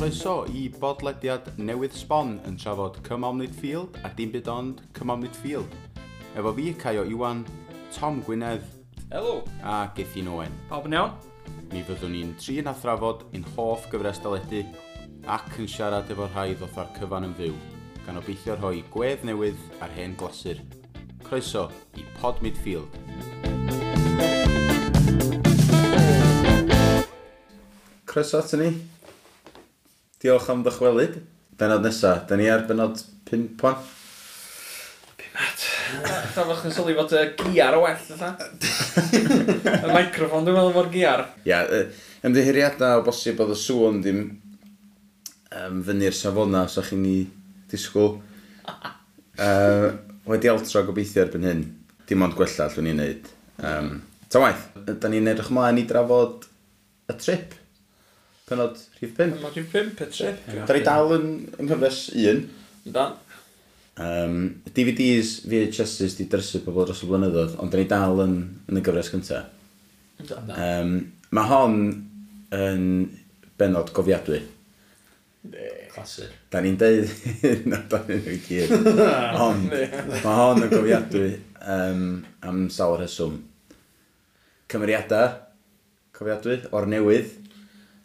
Croeso i bodlediad newydd sbon yn trafod Cymom Midfield a dim byd ond Cymom Midfield. Efo fi, Caio Iwan, Tom Gwynedd. Helo. A Gethin Owen. Pawb yn iawn? Mi fyddwn ni'n trin a thrafod yn hoff gyfres daledu ac yn siarad efo rhai ddoth ar cyfan yn fyw, gan obeithio rhoi gwedd newydd ar hen glasur. Croeso i Pod Midfield. Croeso ato ni. Diolch am ddychwelyd. Benod nesaf, da ni ar benod 5 pan. Da fach yn sylwi fod y giar o well, fatha. Y microfon, dwi'n meddwl fo'r giar. Ia, ymddiheiriadau o bosib oedd y sŵn ddim um, fyny'r safona os ydych chi'n ni disgwyl. uh, wedi altro gobeithio erbyn hyn. Dim ond gwella allwn ni'n neud. Um, ta waith, da ni'n edrych mlaen i drafod y trip penod rhif 5. Penod rhif 5, Petrip. Da ni dal yn ymhyfres 1. Dan. Um, DVDs, VHSs di drysu pobl dros y blynyddoedd, ond da ni dal yn, yn y gyfres cyntaf. Um, mae hon yn benod gofiadwy. Clasur. Da ni'n deud na da ni'n ei gyd. Ond, mae hon yn gofiadwy um, am sawl rheswm. Cymeriadau, cofiadwy, o'r newydd,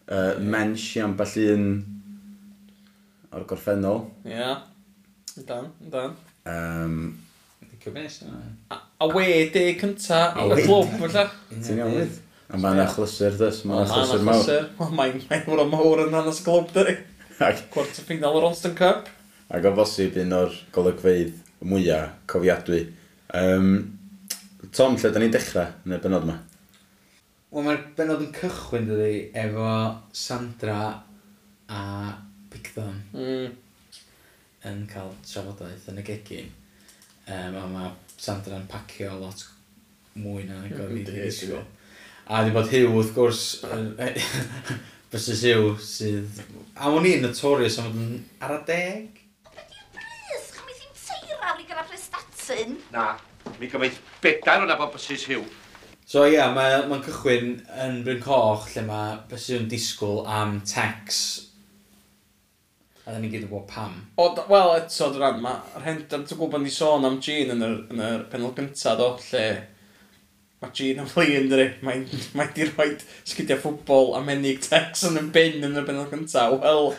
uh, mensh i ambell un o'r gorffennol. Ie. Yeah. Dan, dan. Um, A Awe de cynta, a y glwb felly. Ti'n iawn wyth? A mae'n achlysur dys, mae'n achlysur mawr. Mae'n mawr o mawr yn hanes y glwb dy. Quarter final o'r Austin Cup. Ac o bosib un o'r golygfeidd mwyaf cofiadwy. Um, Tom, lle da ni'n dechrau yn y benod yma? Wel mae'r benod yn cychwyn dydi efo Sandra a Bigthorn Mm. yn cael trafodaeth yn y gegin. Um, a mae Sandra yn pacio lot mwy na yn gofyd i yndi, ddisgwyl. A di bod Hugh wrth gwrs, yn- Bysys Hugh sydd... A o'n i'n notorious am fod yn ar y deg. Ys, chymys i'n teira i gyda prestatyn. Na, mi gymaint bedair o na bod Mrs hiw. So ie, yeah, mae'n ma cychwyn yn Bryn Coch lle mae Besy'n disgwyl am Tex. A dda ni gyd yn bod pam. O, wel, eto, dwi'n rhan, mae'r hyn, dwi'n gwybod ni sôn am Jean yn yr, yn yr penol gyntaf, do, lle mae Jean yn flin, dwi. Mae'n mae di rhoi sgidiau ffwbol a menig Tex yn y bin yn yr penol gyntaf. Wel,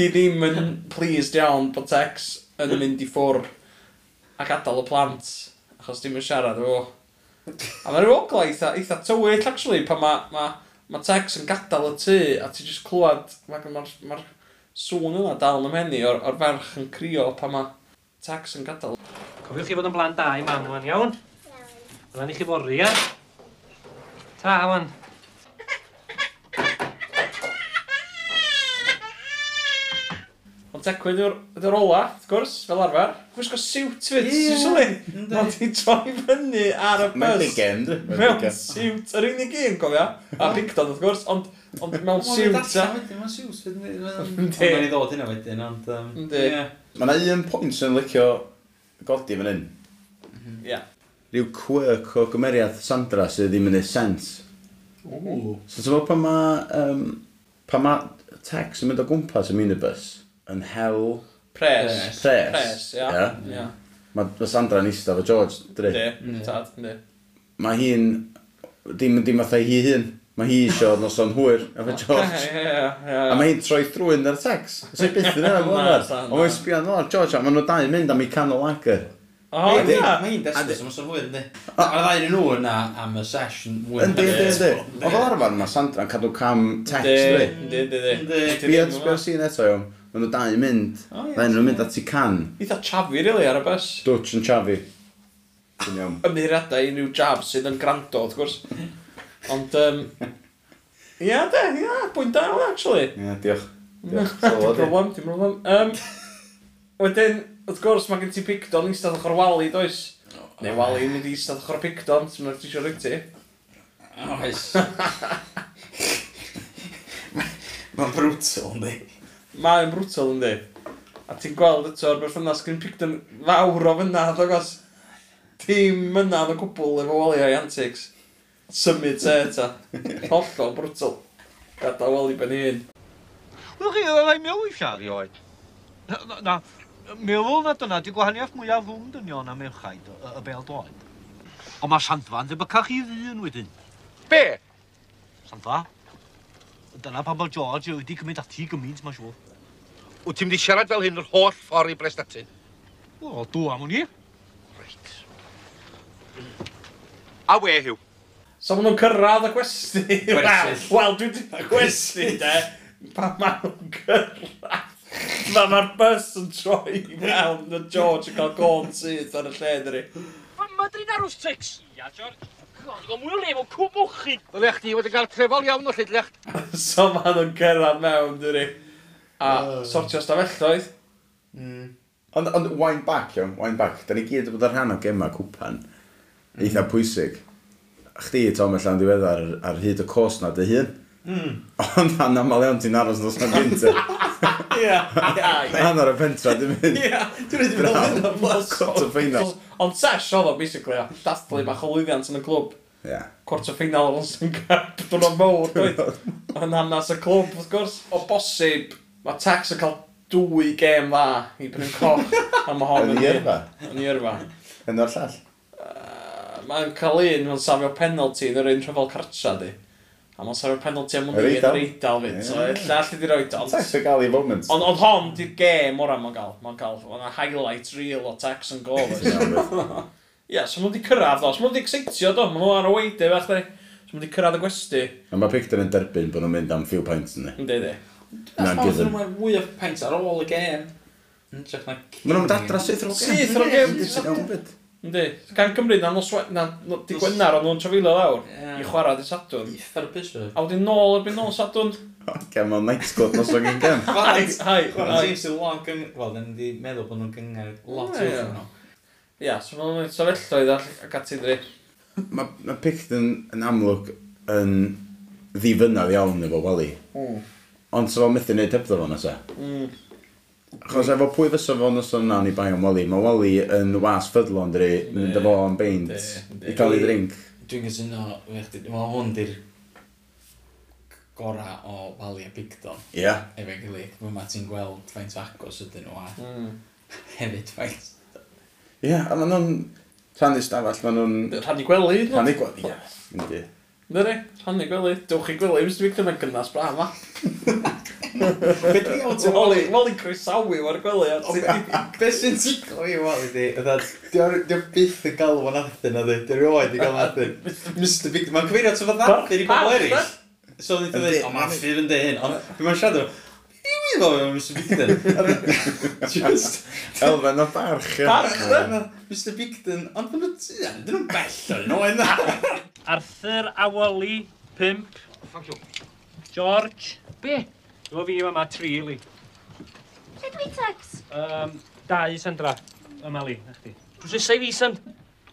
di ddim yn pleased iawn bod Tex yn mynd i ffwr a gadael y plant, achos dim yn siarad efo. Oh A mae'n rwogl eitha, eitha tywyll, actually, pan mae ma, ma Tex yn gadael y tŷ, a ti jyst clywed, mae'r ma, ma, sŵn yna dal yn ymhenni o'r, or ferch yn crio pan mae Tex yn gadael. Cofiwch chi fod yn blaen da i mam, wan, iawn? Iawn. Wna'n i chi fori, ia? Ta, wan. decwyd yw'r ola, wrth gwrs, fel arfer. Gwisgo siwt fyd, yeah. sili. Ond i troi fyny ar y bus. Mewn ligen. Mewn siwt. Yr unig un, cofio. A bigdod, wrth gwrs, ond ond mewn siwt. Mae'n siwt fyd. Ond i ddod hynna wedyn, ond... Mae yna un pwynt sy'n licio godi fan hyn. Mhm. Ia. Rhyw quirk o gymeriad Sandra sydd ddim yn ei sens. Ooh. So ti'n meddwl pan mae... Um, pan mae tex yn mynd o gwmpas y minibus yn hel... Pres. Pres. Pres, Pres. ia. ia. ia. Mae ma yn eistedd fo George, dri. Di, tad, di. Mae hi'n... Dim, dim fatha hi hun. Mae hi isio noson hwyr efo George. A mae hi'n troi thrwy'n ar sex. Sa'i byth yn yna fo yna. Ond mae'n sbio yn o'r George a maen nhw dau yn mynd am ei canol agor. O, ia. Mae hi'n desbys am noson hwyr, ynddi. A'r ddau nhw yna am y session mwy. Ynddi, ynddi, ynddi. Oedd o'r arfer mae Sandra'n cadw cam text, ynddi. Ynddi, ynddi. Sbio sy'n eto, iawn. Maen nhw dau yn mynd. O, ie, Dda'n nhw'n mynd at i can. Eitha chafi, really, ar y bus. Dwtch yn chafi. Dwi'n iawn. Ymddeiriadau i unrhyw jab sydd yn grando, wrth gwrs. Ond, yym... Ia, de, ia, bwynt da, actually. Ie, diolch. Diolch. Dim Sylwad i. problem, dim problem. Yym, wedyn, wrth gwrs, mae gen ti pigdon i eistedd ochr wali, does? Neu wali yn mynd i eistedd ochr pigdon, sy'n mynd i siwr wyt ti. Oes. Mae'n brutal, ynddi. Mae'n brwtol yndi. A ti'n gweld eto eto'r berthynas Green Picton fawr o fynnad agos. Dim mynnad o gwbl efo waliau antics. Symud te ta. Hollol brutal. Gada wali ben i hun. Wel chi, oedd ei mewn i siar i oed. Na, na, meddwl na dyna di gwahaniaeth mwyaf rhwng dynion a merchaid y, y bel doed. Ond mae Sandfa'n ddim yn cael chi ddyn wedyn. Be? Sandfa? Dyna pan bod George wedi cymryd ati gymaint, mae'n siŵr. Wyt ti'n mynd i siarad fel hyn yr holl ffordd i Brestatyn? Wel, dw am hwn i. Reit. A we, Hugh? So maen nhw'n cyrraedd y gwesti. Wel, wel dwi wedi gwesti, de. Pa maen nhw'n cyrraedd. Mae ma bus yn troi mewn na George yn cael gorn syth ar y lle ddri. Mae madrin arws Trixie, Ia, George. Gwrdd, mwy o lef o cwmwch chi. Dylech ti wedi cael trefol iawn o llydlech. so maen nhw'n cyrraedd mewn, dwi a sortio stafelloedd. Mm. Ond on, wind back, iawn, wind back. Da ni gyd wedi bod ar rhan o gemau cwpan. Mm. Eitha pwysig. Chdi, Tom, allan diweddar ar, ar hyd y cos na dy hun. Mm. Ond anna aml iawn ti'n aros nos na gynta. Ie. Anna ar y pentra dim mynd. Ie. Dwi'n rhaid i fel hyn o. Quarter final. Ond sesh oedd o, basically, a dathlu bach o lwyddiant yn y clwb. Ie. Quarter final o'r Olsen Cup. Dwi'n o'n mowr, dwi'n. Yn hanes y clwb, wrth gwrs. O bosib, Mae Tex yn cael dwy gêm dda i Bryn Coch a mae hon yn yrfa. Yn yrfa. Yn o'r llall. Mae'n cael un, mae'n safio penalty yn yr un rhyfel cartra di. A mae'n safio penalty am hwnnw yr reidal fyd. So, llall i di roi do. Tex yn cael ei moments. Ond on, hon di'r gêm o'r am o'n gael. Mae'n cael, mae'n highlight reel o Tex yn gol. Ie, so mae'n di cyrraedd o. So Mae'n di exeitio do. Mae'n nhw ar y weidio, fach di. So mae'n di cyrraedd y gwesti. A mae Picton yn derbyn bod nhw'n mynd am few points yn ni. Ynddi, ynddi. Na'n gyddyn. Hmm, mae'n mwy o pint ar ôl y gêm. Mae'n mynd adra syth o'r gêm. Syth o'r gêm. Ynddi. Gan Gymru, na nos Na, di Gwennar, ond nhw'n trafilo lawr. I chwarae di Sadwn. Eitha'r bus. A wedyn nôl erbyn nôl Sadwn. Oce, mae'n night squad nos o'n gym. Hai, hai. Chwarae Mae'n sy'n lot gyngor. Wel, dyn ni'n meddwl bod nhw'n gyngor lot o'r nhw. Ia, so mae'n sefylloedd ac ati dri. Mae Picton yn amlwg yn ddifynnaf iawn efo Wally. Mm. Ond sef o'n mythu neud hebddo fo nesa. Mm. Chos efo pwy fysa fo noson nawn i bai am Wally, mae Wally yn was ffydlon dyri, mynd efo am beint, i cael ei drink. Dwi'n gysyno, mae hwn di'r gora o Wally a Bigdon. Ie. Yeah. Efo'n gilydd, mae ma ti'n gweld faint o agos ydyn nhw a mm. hefyd faint. Ie, a maen nhw'n rhannu stafell, maen nhw'n... Rhannu gwely? Rhannu gwely, ie. Na ni, rhannu gwely. Dwch i gwely, ymwys dwi'n cymryd gynnas bra yma. Be di iawn ti'n Wally? Wally croesawu o'r gwely. Be sy'n tiglo i Wally di? Dwi'n byth yn galw o'n athyn na di. Dwi'n rioed i gael athyn. Mr Big, mae'n cyfeirio at o'n athyn i bobl eraill. So, dwi'n dweud, o, mae'n ffyr yn dweud hyn. Ond, dwi'n siarad ti'n gofio Mr Bigden? Just... Elfen o barch. Barch, da. Mr Bigden, ond maen nhw'n dyn nhw'n bell o'n nhw yna. Arthur Awoli, 5. Thank you. George. Be? Dwi'n fi yma, mae tri, li. Lle dwi tex? Um, dau, Sandra. Yma, li, na chdi. Dwi'n sy'n seif Sam.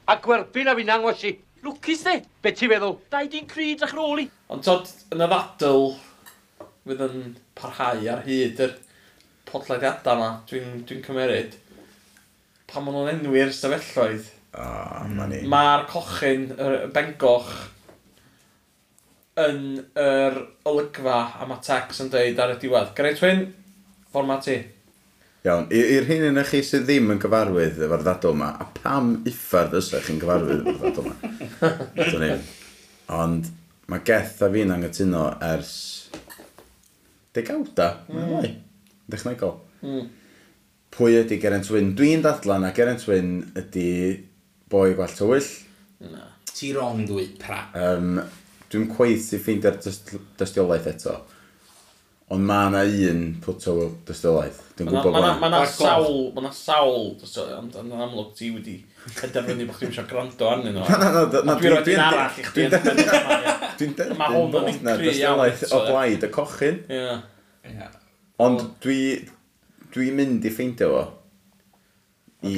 A gwerthu'n a fi'n angos i. Lwcus, de? Be ti'n feddwl? Dau di'n cryd a'ch rôl i. Ond tod, yn y ddadl, fydd yn parhau ar hyd yr podlediadau yma, dwi'n dwi cymeryd, pan maen nhw'n enwi'r sefylloedd. Oh, Mae'r cochyn, y bengoch, yn yr olygfa a mae Tex yn dweud ar y diwedd. Greit Wyn, ffordd ti. Iawn, i'r hyn yn chi sydd ddim yn gyfarwydd efo'r ddadl yma, a pam iffardd ysach chi'n gyfarwydd efo'r ddadl yma? Ond mae Geth a fi'n anghytuno ers degawda, mae'n mm. dechnegol. Mm. Pwy ydy Geraint Wyn? Dwi'n dadlan a Geraint Wyn ydy boi gwall tywyll. Na. Ti rong dwi pra. Um, dwi'n cweith i ffeindio'r dystiolaeth eto. Ond mae yna un pwt o dystiolaeth. Dwi'n gwybod bod. Mae yna sawl, mae yna sawl dystylaeth, ond yn amlwg ti wedi penderfynu bod chdi eisiau gwrando arnyn nhw. Na, na, na. Dwi'n rhaid i'n arall i chdi. Dwi'n derbyn bod yna dystylaeth o blaid y cochyn. Ond dwi, dwi'n mynd i ffeindio fo. I...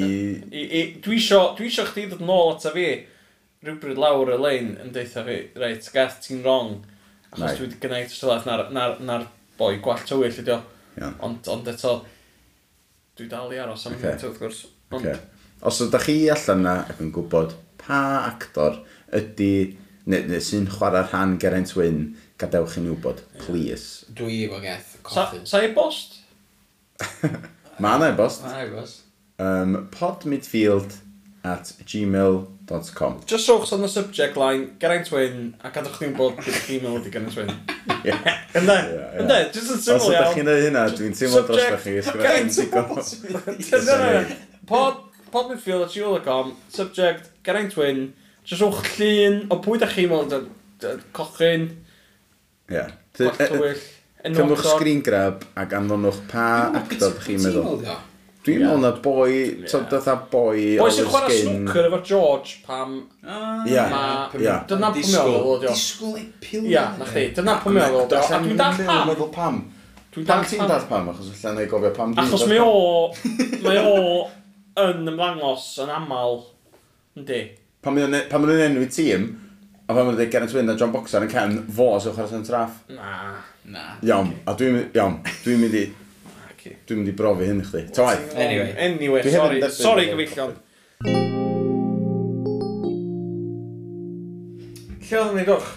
Dwi eisiau chdi ddod nôl ata fi rhywbryd lawr y lein yn deitha fi, reit, gath ti'n wrong, achos dwi wedi gwneud dystylaeth na'r boi gwall tywyll ydi o. Yeah. Ond, ond eto, dwi dal i aros am okay. wrth gwrs. Ond... Okay. Os ydych chi allan yna ac yn gwybod pa actor ydy, neu, neu sy'n chwarae rhan Geraint Wyn, gadewch chi'n wybod, please. Dwi efo geth coffin. Sa, sa i bost? Mae yna i bost. Mae yna i bost. Um, podmidfield at gmail.com geraint.com. Just rowch on the subject line, Geraint Wyn, a gadwch chi'n bod gyda chi mewn wedi Geraint Wyn. Ynde? Ynde? Just yn syml iawn. Os ydych chi'n ei hynna, dwi'n teimlo dros da chi. Geraint Pod, pod midfield at gmail.com, subject, Geraint Wyn, just rowch llun o pwy da chi'n mewn, cochyn, yeah. gwarthwyll, enwog. Cymwch screen grab ac anfonwch pa actor chi'n meddwl. Dwi'n meddwl na boi, t'od fatha boi... Boi sy'n chwarae snwcr efo George pam... Ah, ia, ia. Dyna pwy meddwl oedd o. Disgwyl ei pil. Ia, na chdi, dyna pwy meddwl oedd o. A dwi'n dall pam. Dwi'n pam. Pam ti'n dall pam, achos allan ei gofio pam dwi'n Achos mae o, mae o yn ymddangos yn aml, yndi. Pan maen nhw'n e- enw i tîm, a pan maen nhw'n Geraint Wyn a John Boxer yn cefn, fo sy'n chwarae sy'n traff. Na. Na. Iawn, a dwi'n mynd i Fuck you. Dwi'n mynd i brofi hyn i chdi. Ta waith. Anyway. Anyway, Dwi sorry. Sorry, sorry gyfeillion. Lle oedd yn ei gwch?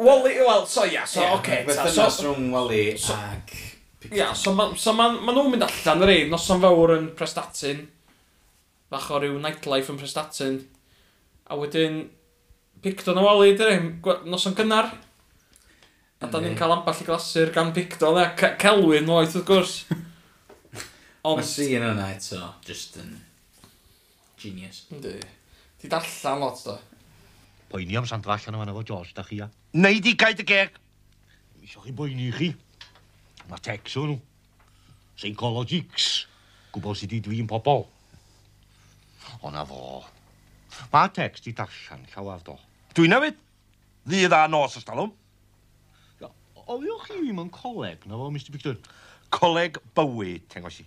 Wally, wel, so ia, yeah, so, yeah, oce. Okay, Beth rhwng Wally so, ag... Ia, yeah, so ma, so ma, ma nhw'n mynd allan yr un, noson fawr yn Prestatyn. Fach o ryw nightlife yn Prestatyn. A wedyn, picton o Wally, dyrym, noson gynnar. A da ni'n cael amball i glasur gan Picton a C Celwyn oeth wrth gwrs. Ond... Mae sîn yna eto, just yn genius. Ynddi. Di darllen lot do. Poeni am sandra allan o fan efo George, da chi a. Neud i gaid y geg! Isio chi boeni chi. Mae tex o nhw. Psychologics. Gwbod sydd i dwi'n pobol. O na fo. Mae tex di darllen llawer, do. Dwi'n newid. Ddydd a nos ystalwm. Oeddech chi ddim yn coleg, na fo, Mr Victor? Coleg bywyd, tengosi.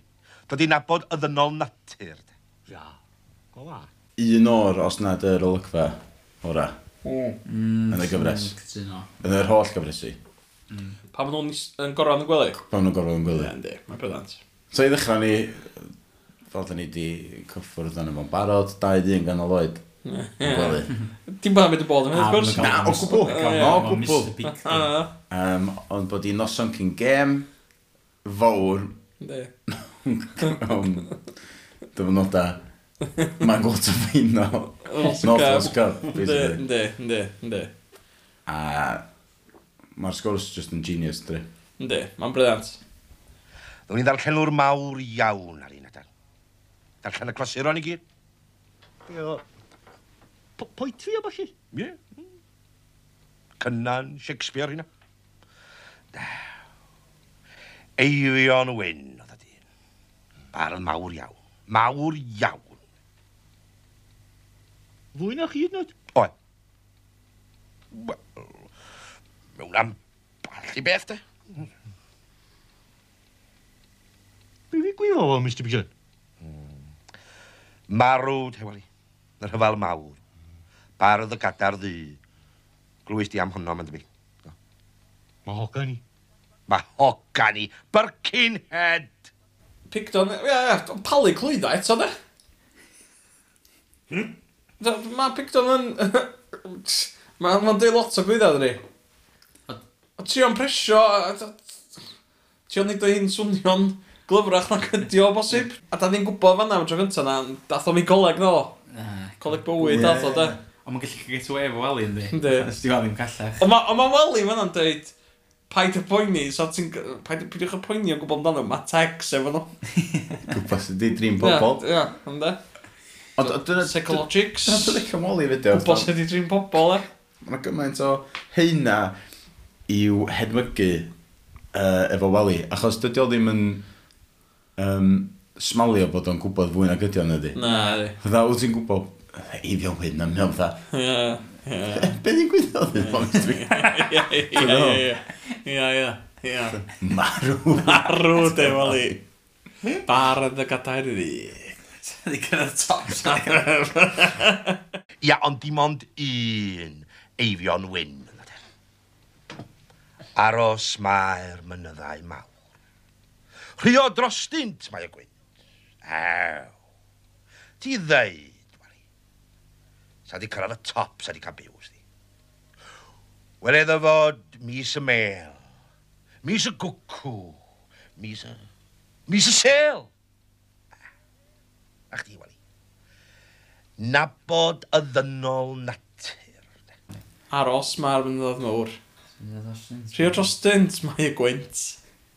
Dod i nabod y ddynol natur. de. Ia, go dda. Un o'r, os nad yr olygfa, ora, Mm, Yn y gyfres. cytuno. yn yr holl gyfresu, mm. Pa maen nhw'n is- yn gorau yn y gwely? pan nhw'n gorfod yn gwylio. yndi, mae'n brydant. So i ddechrau ni, fel da ni wedi cyffwrdd yn efo'n barod, 2-1 gan ganol oed, Dim bod am wedi bod yn hynny, Na, o gwbl. Na, o gwbl. Ond bod hi'n noson cyn gem fawr rhwng dyfynoda Mangolta Final. North Wales Cup, basically. Ynddi, ynddi, ynddi. A mae'r sgwrs just yn genius, dri. Ynddi, mae'n brydant. Dwi'n ddarllenwr mawr iawn ar un adar. Darllen y clasuron i gyd. Diolch poetri o bosib? Ie. Cynnan, Shakespeare hynna. Da. Eirion Wyn, oedd y dyn. Barl mawr iawn. Mawr iawn. Fwy na chi hyd Oe. Wel, mewn am balli beth, de. Be fi gwifo fo, Mr Bijan? Mm. Marw, te wali. Yn mawr bardd y gadar ddu. Glwys di am hwnno, mae'n dybu. Mae hogan ni. Mae hogan i. Birkinhead! Picton, ia, palu clwydda eto, de? Hmm? Mae Picton yn... Mae'n ma dweud lot o glwydda, dyn ni. A ti o'n presio... Ti o'n neud o hyn swnio'n glyfrach na gydio o bosib. A da ni'n gwybod fanna am tro gyntaf na, dath o mi goleg no. Coleg bywyd dath o, de? ond mae'n gallu get away efo Wally ynddi. Yndi. Nes di Wally yn callach. Ond mae ma Wally fan o'n dweud, paid y poeni, so ti'n... Peidiwch y poeni o gwybod amdano, mae tex efo nhw. Gwbod sydd di dream pobol. Ia, ynddi. Ond dyna... Psychologics. Dyna dwi'n licio Wally fideo. Gwbod sydd di dream pobol, e. Mae gymaint o heina i'w hedmygu uh, efo Wally, achos dydy o ddim yn... Um, smalio bod o'n gwybod fwy na gydio yna di. Na, di. Fydda, wyt ti'n gwybod eifio wedyn am hynny fatha. Be di'n ddi'n gwythiodd yn Long Street? Ia, ia, ia, ia, ia. Marw. Marw, defol i. Bardd y gadair i. Di cyrraedd top star. Ia, ond dim ond un eifion wyn. E. Aros mae'r mynyddau mawr. Rhio drostynt, mae y gwynt. Ew. Ti ddeud Sa di cyrraedd y top, sa di cael byw, sdi. Wel eddo fod mis y mel, mis y gwcw, mis y... mis y sel. A chdi, Wali. Nabod y ddynol natur. Aros mae'r mynyddodd mawr. Rhio dros dynt mae y gwynt.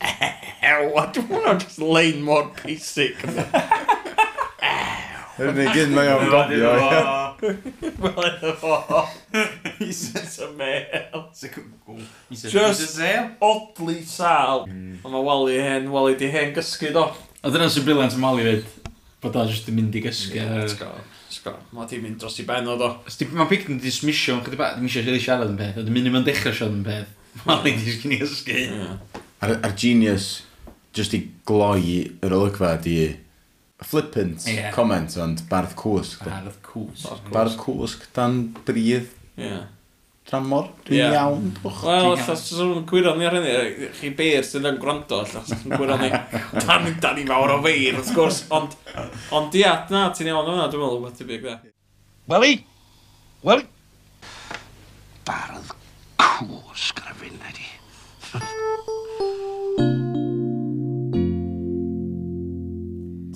Ew, a dwi'n hwnna just lein mor basic. Yr unig un mae o'n gofio. Wel, in the far. He's just a male. It's a cool. Just oddly sal. Mm. Ond mae Wally hen, Wally di hen gysgu do. A dyna sy'n briliant am Wally fyd. Bod o'n just yn mynd i gysgu. Yeah, Mae di mynd dros i ben o do. Mae Big yn dismisio, chydig bach, ddim eisiau siarad yn peth. Dwi'n mynd i'n dechrau siarad yn peth. Wally di sgyn i gysgu. ysgu. A'r genius, just i gloi yr olygfa di flippant yeah. comment, ond bardd cwsg. Bardd cwsg. Bardd cwsg dan brydd. Yeah. Dramor, dwi'n yeah. iawn. Mm. Wel, allas sy'n gwirio ni ar hynny, chi beir sy'n yn gwrando, allas sy'n gwirio ni dan, dan i mawr o feir, wrth gwrs, ond, ond ia, na, ti'n iawn o'na, dwi'n meddwl, beth i byg da. Weli, weli. Bardd cwsg ar y funud i.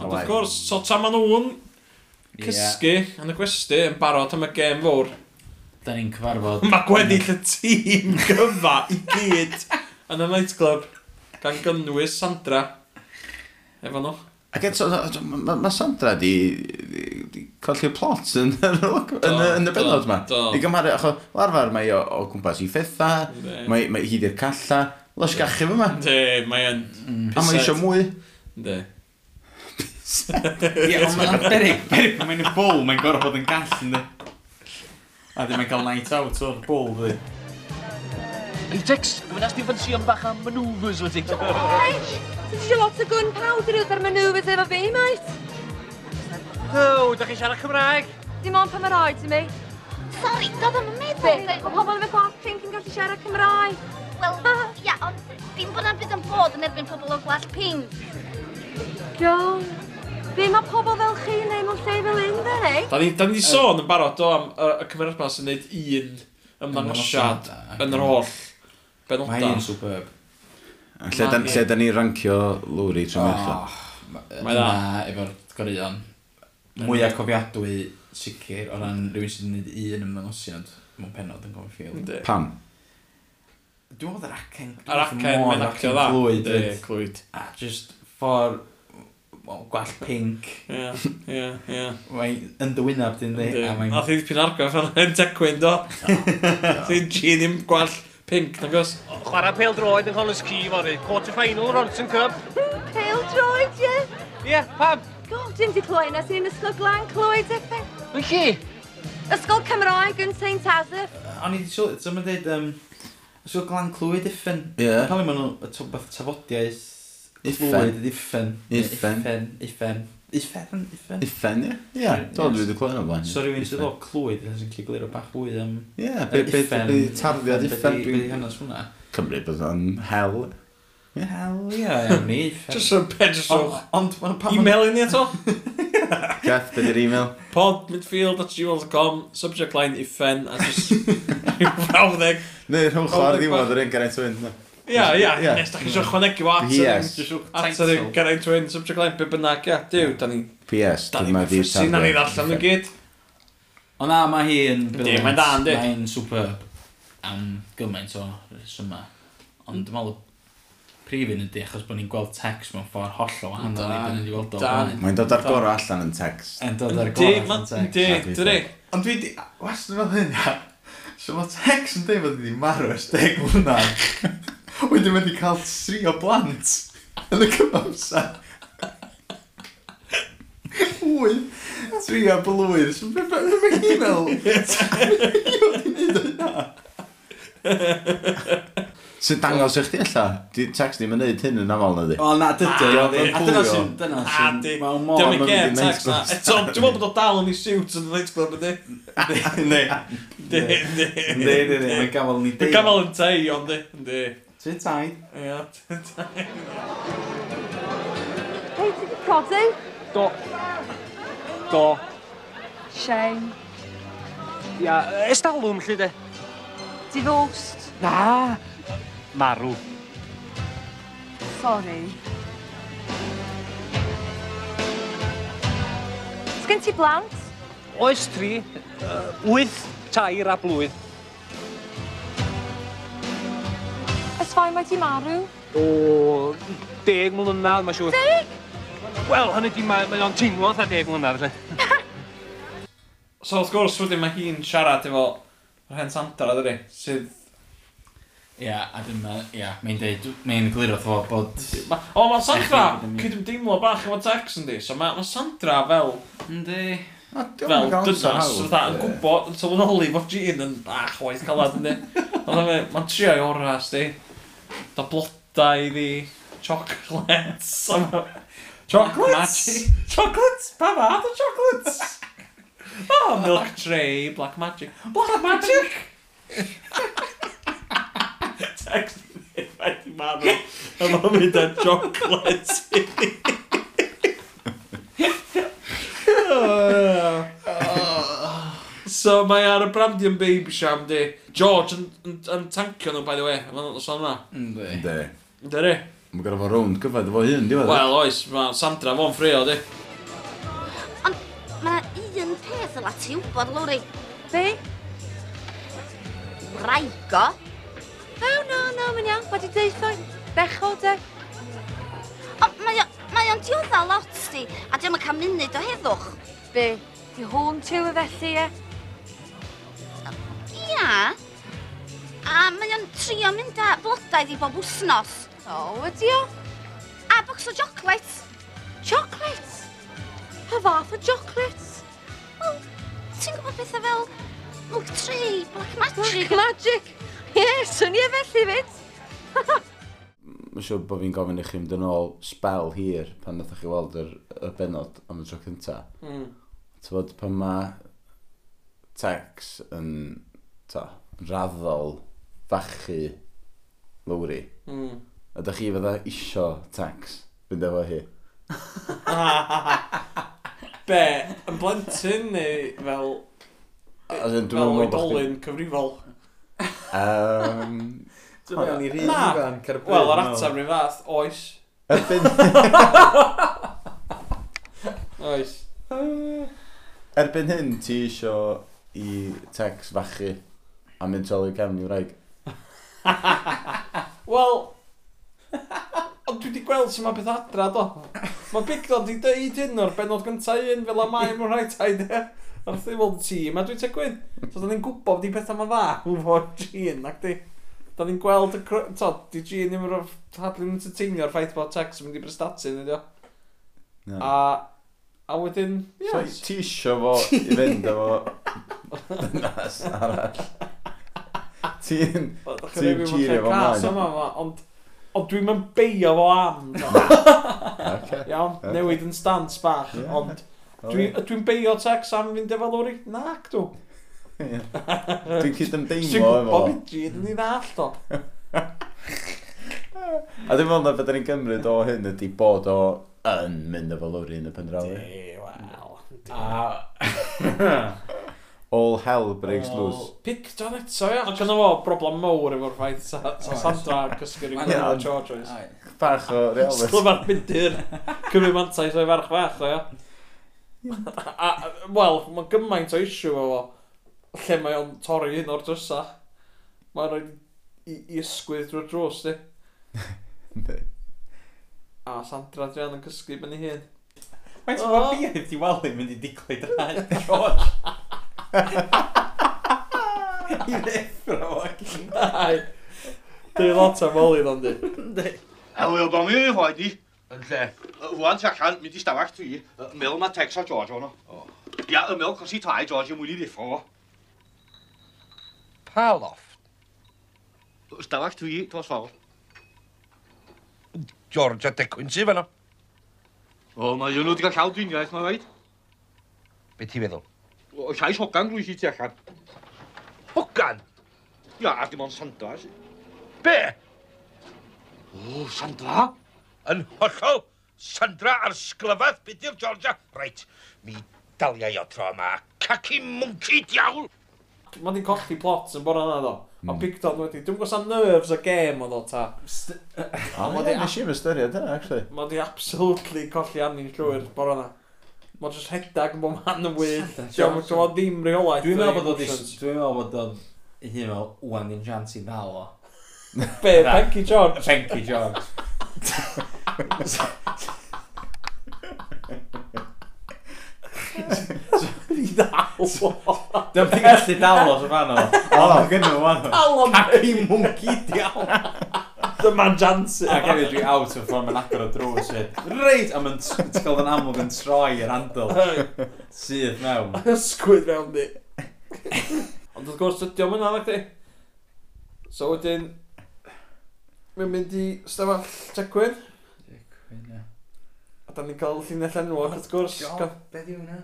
Ond wrth gwrs, so ta ma nhw'n cysgu yeah. yn y gwesti yn barod am y gêm fawr. Da ni'n cyfarfod... Mae gweddill y tîm gyfa i gyd yn y nightclub gan gynnwys Sandra. Efo nhw. Ac eto, mae Sandra di, di colli'r plot yn, yn, yn, yn y benod yma. I gymharu, achos larfer mae o, o gwmpas i ffetha, mae, mae hyd i'r calla, Losh gachu fy ma. De, mae yn... Mm. A mae eisiau mwy. De. Ie, ond mae'n berig, berig, mae'n y bwl, mae'n gorau bod yn gall, ynddi. A ddim yn cael night out o'r bwl, dwi. Ei, Tex, dwi'n asbi fan si am bach am manoeuvres o Tex. Eich, ti'n siarad lot o gunpowder wrth ar manoeuvres efo fi, mate. O, da chi siarad Cymraeg? Dim ond pan mae'r oed i mi. Sorry, doedd am y meddwl. Be, o pobl yn y gwallt pink yn gallu siarad Cymraeg? Wel, ia, ond dim bod na byd yn bod yn erbyn pobl o gwallt pink. John. Be mae pobl fel chi yn neud mewn lle fel un, dde, neu? Da ni, da ni sôn yn barod o am y cymeriad mas yn neud un ymddangosiad yn yr holl benodau. Mae un superb. Lle da, lle da ni rancio lwri trwy merched? Mae da. efo'r gorion. Mwyaf cofiadwy sicr o ran rhywun sydd yn gwneud un ymddangosiad mewn penod yn gofyn ffield. Pam? Dwi'n meddwl yr acen. Yr acen, mae'n acen dda. Clwyd. Clwyd. A just ffordd gwall pink. Ie, ie, ie. Mae'n yn dywynaf dyn ni. A thyd pyn argraff ar yn tecwyn do. Thyd chi ddim gwall pink, nag os? Chwarae pel droed yn Hollis Key fori. Quarter final, Ronson Cup. Pêl droed, ie? Ie, pam? God, dim di cloi yna sy'n ysgol glan clwyd effe. Wyn chi? Ysgol Cymraeg yn St Asif. O'n i wedi sylwi, dyma dweud, um, ysgol glan clwyd effen. Ie. Yeah. Pan maen nhw, y tafodiaeth Iffen. Iffen. Iffen. Iffen. Iffen. Iffen. Iffen, ie. Ie, dod dwi wedi clywed o'n blaen. So rhywun sydd o clwyd, yn sy'n cigliro bach fwy am... Ie, beth ydy tarddiad iffen? Beth ydy hanes hwnna? Cymru bydd o'n hel. Hel, ie, iawn ni. Just yn pedrwch. Ond mae'n pam... E-mail i ni eto? Gath, beth yw'r e-mail? Pod midfield subject line iffen, a just... Rhyw fawddeg. Neu rhwng chwarae ddiwedd yr un garaeth o'n Ia, ia, nes da chi eisiau chwanegu o at yr... At yr Geraint Twin, subject line, be bynnag, ia, diw, da ni... P.S. Dwi'n Dyma ddi'r sarfod. Da ni ddarllen yn gyd. O na, mae hi yn... Di, mae'n da, ynddi. Mae'n superb am gymaint o resyma. Ond dwi'n meddwl prif un ydy, achos bod ni'n gweld text mewn ffordd holl o wahanol i beth ni'n gweld o fan. Mae'n dod ar gorau allan yn text. Yn dod ar gorau allan yn text. Di, di, Ond dwi di, wastad yn meddwl hynna, so mae text yn dweud bod wedi marw ers deg mlynedd. Wedyn wedi cael tri o blant yn y cymamser. Wyth, tri o blwydd. So, beth mae hi fel? Hi wedi gwneud hynna. Sy'n dangos eich di allan? Text ni'n mynd hyn yn aml na di? O na, dydy. A dyna sy'n... Dyna sy'n... Dyma gem text na. Eto, dwi'n meddwl bod o dal yn ei siwt yn y night club ydy? Ne. Ne, ne, ne. Mae'n gafel ni ei deud. Mae'n gafael yn tei, ond di. Tit taid. Ie, tit taid. Pwy ti wedi codi? Do. Do. Shame. Ia, estalwm lly de. Divorced? Na. Marw. Sorry. Sgyn ti blant? Oes tri, uh, wyth tair a blwydd. Shwmae mae ti marw? O, deg mlynedd, mae'n siŵr. Deg? Wel, hynny di, mae, mae o'n teimlo eitha deg mlynedd, lle. so, wrth gwrs, wedyn mae hi'n siarad efo yr hen Sandra, dydy, sydd... Ia, a dyn ma, ia, mae'n deud, mae'n glir glirio fo bod... Ma, o, mae Sandra, cyd yn cydymdeimlo bach efo Tex, yndi, so mae ma Sandra fel... Yndi. Fel dynas, fatha, yn gwybod, yn sylweddoli fod Jean yn bach waith calad, yndi. Ond mae'n trio i oras, di da blodau iddi, chocolates. chocolates? chocolates? Pa fath o chocolates? Oh, milk tray, black magic. Black magic! Text wedi marw oh. am o'n mynd ar chocolates. oh, oh. oh so mae ar y Brandian baby sham di. George yn, yn, yn tancio nhw, by the way. Mae'n dod o'n hwnna. Ynddi. Ynddi. Mae'n gorau fo rownd gyfed efo hyn, diwedd. E? Wel, oes, mae Sandra fo'n ffrio, di. Ond, mae un peth yla ti wybod, Lwri. Be? Raigo. O, no, no, mae'n iawn, wedi deitho, bechol, de. Ond, mae o'n diodda lot, di, a diolch yn cael munud o heddwch. Be? Di hwn ti'w y felly, e? dda, a mae o'n trio mynd â blodaidd i bob wsnos. O, ydi o? A bocs o chocolate. Chocolate? Pa fath o chocolate? Wel, ti'n gwybod bethau fel milk tree, black magic. Black magic. Ie, yeah, swnio e felly fyd. Mae'n siŵr bod fi'n gofyn i chi mynd yn ôl spel hir pan ddech chi weld yr, y benod am y tro cynta. Mm. Ti'n bod pan mae Tex yn ta, raddol fachu lowri. Mm. Ydych chi fydda isio tax fynd efo hi. Be? Yn blentyn neu fel... As in, dwi'n fel oedolyn cyfrifol? Um, Dwi'n meddwl ni rhywun ifanc ar y bryd. Wel, yr atab rhywun fath, oes. Erbyn... oes. Erbyn hyn, ti isio i tex fachu a mynd troli cefn i'w wraig. Wel, ond dwi wedi gweld sy'n ma beth adra do. Mae Bigdon wedi deud hyn o'r benod gyntaf un fel y mae mwyn rhaid taid de. Ar ddiwedd ti, mae dwi'n tegwyd. So, da ni'n gwybod bod i bethau ma'n dda yn fod Jean, ac di. Da ni'n gweld y... To, di Jean ddim yn hadlu'n entertainio'r ffaith bod Tex yn mynd i brestatu, nid o. No. A A wedyn, ie. Yes. So, ti isio fo i fynd efo dynas arall. Ti'n... Ti'n cheerio fo mlaen. Ond ond dwi'n mynd beio fo am. okay. Iawn, newid yn stans bach, yeah. ond dwi'n dwi beio tex am fynd efo lwri. Na, actw. Dwi'n cyd ymdeimlo efo. Dwi'n gwybod gyd yn ei ddall o. A dwi'n meddwl na beth ni'n gymryd o hyn ydy bod o yn mynd efo lwri yn y pendrawi. Di, wel. A... All hell breaks loose. Pic John eto, ia. Ac yna fo broblem mawr efo'r ffaith sa, sa Sandra yn cysgu rhywun o'r Georges. Bach o realist. Sglyfa'r myndir. Cymru mantais o'i farch fach o, ia. Wel, mae gymaint o issue o fo. Lle mae o'n torri un o'r drysa. Mae'n rhaid i, i ysgwydd drwy'r drws, di. A Sandra Adrian yn cysgu ben i hun. Mae'n oh. ti'n gwybod beth i weld yn mynd i diglau drau, George. I ddeffro fo gynnau. Di lot am oli ddo'n di. A wyl do'n i rhoi di. Yn lle. Rwan ti allan, mynd i stafell tri. Mel mae Tex a George o'n o. Ia, y mel i tai George yn mwyn i ddeffro fo. Pa loft? Stafell tri, tos fawr. George a Decwyn sy'n fan o. O, mae nhw wedi cael llaw dwi'n iaith, mae'n rhaid. Be ti'n feddwl? O llais hogan rwy'n sy'n allan. Hogan? Ia, a dim ond Sandra. Si. Be? O, Sandra? Yn hollol, Sandra ar sglyfedd, beth yw'r Georgia? Reit, mi daliau o tro yma. Caci mwnci diawl! Mae ni'n colli plot yn bora yna, ddo. Mm. A Picton wedi, dwi'n gwybod sa'n nerves o game oedd o ta. O, mae di... Nes i'n ystyried hynna, actually. Mae di absolutely colli anni'n llwyr bora yna. Mae jyst rhedag yn bod man yn wyth. Ti'n meddwl ddim reolaeth. Dwi'n meddwl bod o'n... Dwi'n meddwl bod o'n... Un meddwl, wwan i'n jant i ddal o. Be, Penky George? Penky George. I ddal o. Dwi'n gallu dal o sy'n fan o. O, gynnu o fan o. Caci mwnci diawn. The man Jansen. Ac hefyd dwi out o ffordd mae'n agor o drws i. Reit, a mae'n cael yn amlwg yn troi i'r handl. Sydd mewn. Ysgwyd mewn di. Ond wrth gwrs, ydi o'n mynd anag di. So wedyn, mae'n mynd i stafell Tecwyn. Tecwyn, ie. A da ni'n cael llinell enwog, wrth gwrs. Be di hwnna?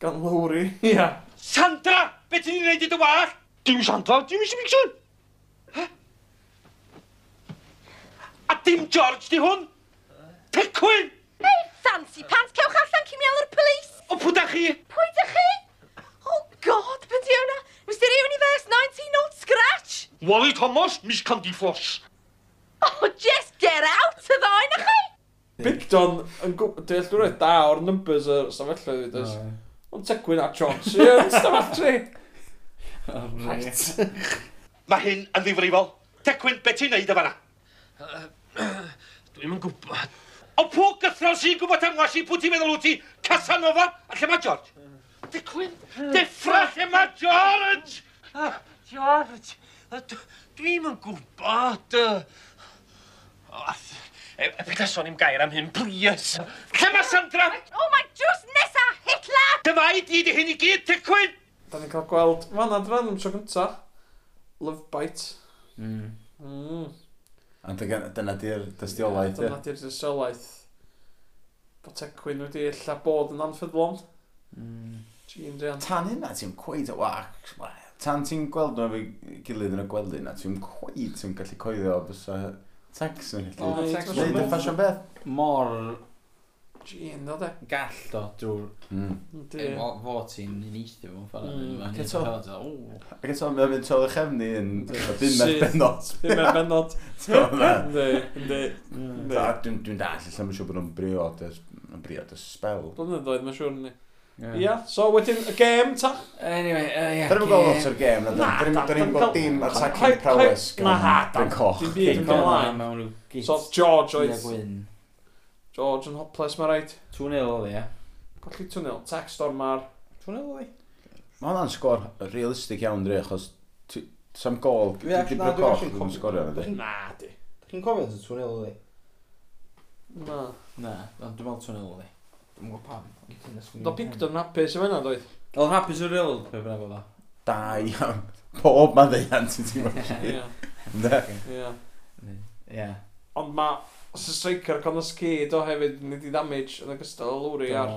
Gan Lowry, ia. Sandra! Be ti'n ei wneud i dy wach? Dim Sandra, dim Isi Mixon! A dim George di hwn. Tecwyn! Ei, fancy pants, cewch allan cyn miawr o'r polis. O, pwy da chi? Pwy da chi? Oh, God, beth yw hwnna? Mr Universe 19 Scratch. Wally Thomas, Miss Candy Floss. Oh, just get out o ddoen na chi! Big Don, yn gwybod, dwi'n rhaid da o'r numbers o'r stafelloedd i dweud. Ond Tecwyn a Jones yn stafellu. Right. Mae hyn yn ddifrifol. Tecwyn, beth ti'n neud o fanna? Dwi'n yn gwybod. O pw gythro sy'n gwybod am wasi pwy ti'n meddwl wyt ti? Casanova a lle mae George? Dicwyn, deffra lle mae George! Ah, George, dwi'm yn gwybod. E, Peta sôn i'm gair am hyn, please. Lle mae Sandra? Oh my just nesa, Hitler! Dyma i di di hyn i gyd, Dicwyn! Da ni'n cael gweld, mae'n adran am tro cynta. Love Bite. Mm. Mm. Ond dyna di'r dystiolaeth. Dyna di'r dystiolaeth. Bod Tecwyn wedi illa bod yn anffyddlon. Mm. Tan hynna ti'n cweud o wac. Tan ti'n gweld nhw efo gilydd yn y gwely na, ti'n cweud ti'n gallu coeddio fysa tecs yn gallu. Neud y ffasiwn beth. Mor Gin, do de? Gall o, drwy'r... Mm. Dwi- Fo fo ti'n uniaethu fo'n ffordd. Mm, Mm, ac eto- Ac eto, mae'n mynd trol y chefni yn y bumed Syth. benod. Ddim yn benod. T'mo' na? Ynddi, ynddi. Da, Dwi'n dwi'n dall, lle mae'n siŵr bod nhw'n briod y- yn briod y spel. Blynyddoedd, mae'n siŵr ni. Ia, so wedyn y gêm ta? Anyway, uh, yeah. Dyn ni'n gweld lot o'r gêm, na. Na, Dyn ni'n gweld dim attacking prowess. Na, ha, Dwi'n coch. Dim byd yn cael ymlaen. Mewn rhyw git. So George oedd... Gwyn. George yn hopeless mae rhaid. 2-0 oedd e, ie. Colli 2-0, tex dormar. 2-0 oedd. E? Mae hwnna'n sgor realistig iawn dri, achos sam gol, dwi'n dwi'n coch yn sgorio na di. Na di. Chi'n cofio yn 2-0 oedd i? Na. Na, dwi'n meddwl 2-0 oedd. Dwi'n gwybod pam. Do Picton hapus yma yna doedd? Oedd hapus o'r ril, pe bynnag oedd o. Da iawn. Pob ma'n ddeiant i ti'n gwybod. Ie. Ie. Ond ma, Os y striker con o skid o hefyd, nid i damage yn ogystal â lwri ar,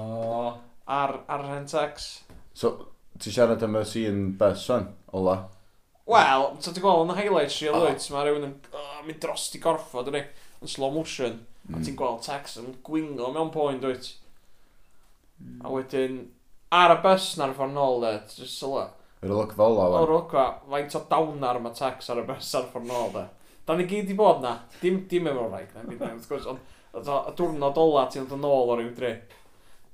ar, ar Rentex. So, ti siarad am y sy'n bus fan, ola? Wel, so ti'n gweld yn y highlights i Lloyds, mae rhywun yn oh, mynd dros i gorffod yn slow motion. Mm. A ti'n gweld Tex yn gwingo mewn poen, dwyt. A mm. wedyn, ar y bus na'r ffordd nôl, de, jyst sylwa. Yr olygfa ola, Yr olygfa, faint o dawnar mae Tex ar y bus ar y ffordd nôl, de. Da ni gyd i bod na. Dim, dim efo'r rhaid. Ond y diwrnod ola ti'n dod yn ôl o ryw dri.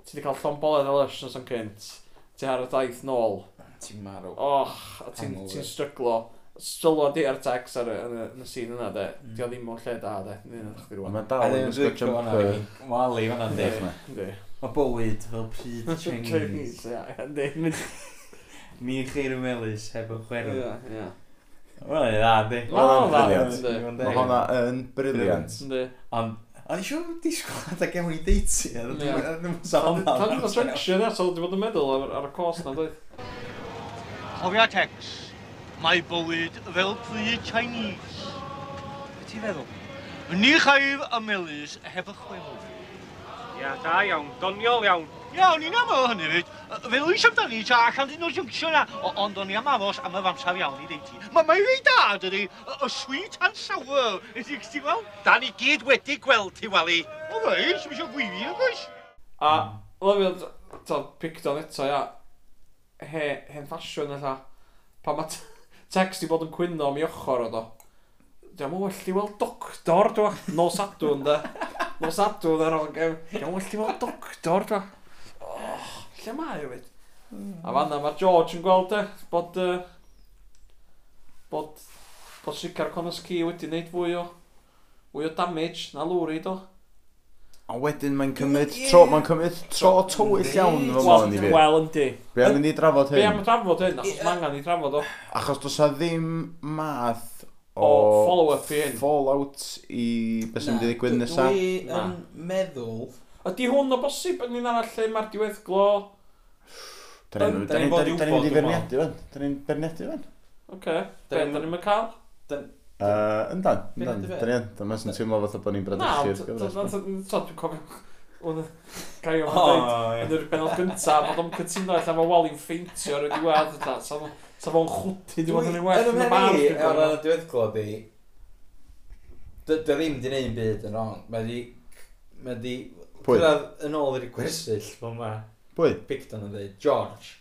Ti wedi cael llon llomboledd y lush yn cynt. Ti ar y daith nôl. Ti'n marw. Och, a ti'n ti stryglo. Strylo di ar tex ar y yn y, yn y sîn yna de. Mm. Di o ddim mewn lle da de. Mae dal yn ysgwtio jumper. Mae Ali fan'na'n dweud yna. Mae bywyd fel pryd Chinese. Chinese, ia. Mi Cheir melus heb y chwerw. Ia, ia. Wel, i dda, di. Wel, briliant. Mae hwnna yn briliant. Ond, o'n i siwr disgwyl at y gewn i deiti. Dwi'n sôn am. Pan dwi'n srection eto, dwi'n bod yn meddwl ar y cos na, dwi. Cofia Tex, mae bywyd fel pryd Chinese. Be ti'n feddwl? Ni chaif y melus heb y chwefrau. Ia, da iawn, doniol iawn. Iawn, ni'n aml hynny fyd. Fe lwys amdani ta allan dyn nhw'r jwnctio na, ond o'n i am aros am y famsar iawn i ddeiti. Mae mae'n rei da, dydy, y sweet and sour. Ydy, gys ti weld? Da ni gyd wedi gweld ti, Wali. O rei, sy'n eisiau gwyfi yn gais. A, lyfio, to, picton eto, ia, he, hen ffasiwn alla, pa mae text i bod yn cwyno am i ochr o do. Dwi'n mwyn well i weld doctor, dwi'n nos adwn, da. Nos adwn, da, dwi'n mwyn well i weld doctor, dwi'n oh, lle mae o fyd? Mm. A fanna mae George yn gweld e, bod, uh, bod, bod sicr Connors Key wedi wneud fwy o, fwy o damage na lwri do. A wedyn mae'n cymryd yeah. tro, mae'n cymryd tro tywyll iawn fo mlaen i fi. Wel, yndi. Be am i ni drafod hyn? Be am y drafod hyn, achos yeah. angen i drafod o. Achos does a ddim math o, o follow-up i hyn. Fallout i beth sy'n mynd i ddigwydd nesaf. Dwi yn meddwl Ydy hwn o bosib yn un arall lle mae'r diweddglo... Da ni'n da ni'n da ni'n mynd i ferniadu fan. Da ni'n berniadu fan. Oce. Be, da ni'n mynd cael? Yn yndan. yn dan. Da ni'n, da ni'n teimlo fatha bod ni'n bradychu'r gyfer. Na, Gai o'n dweud yn yr benod gyntaf, bod o'n cytuno allan mae Wally'n ffeintio ar y diwedd. Sa fo'n chwti, dwi'n bod yn ei well yn y bar. Yn ymhen i, ar y diweddglo di, dy ddim di neud byd yn wrong. Mae di, mae di Pwy? Cyrraedd yn ôl i'r gwersyll, fel mae Pwy? Picton yn dweud, George,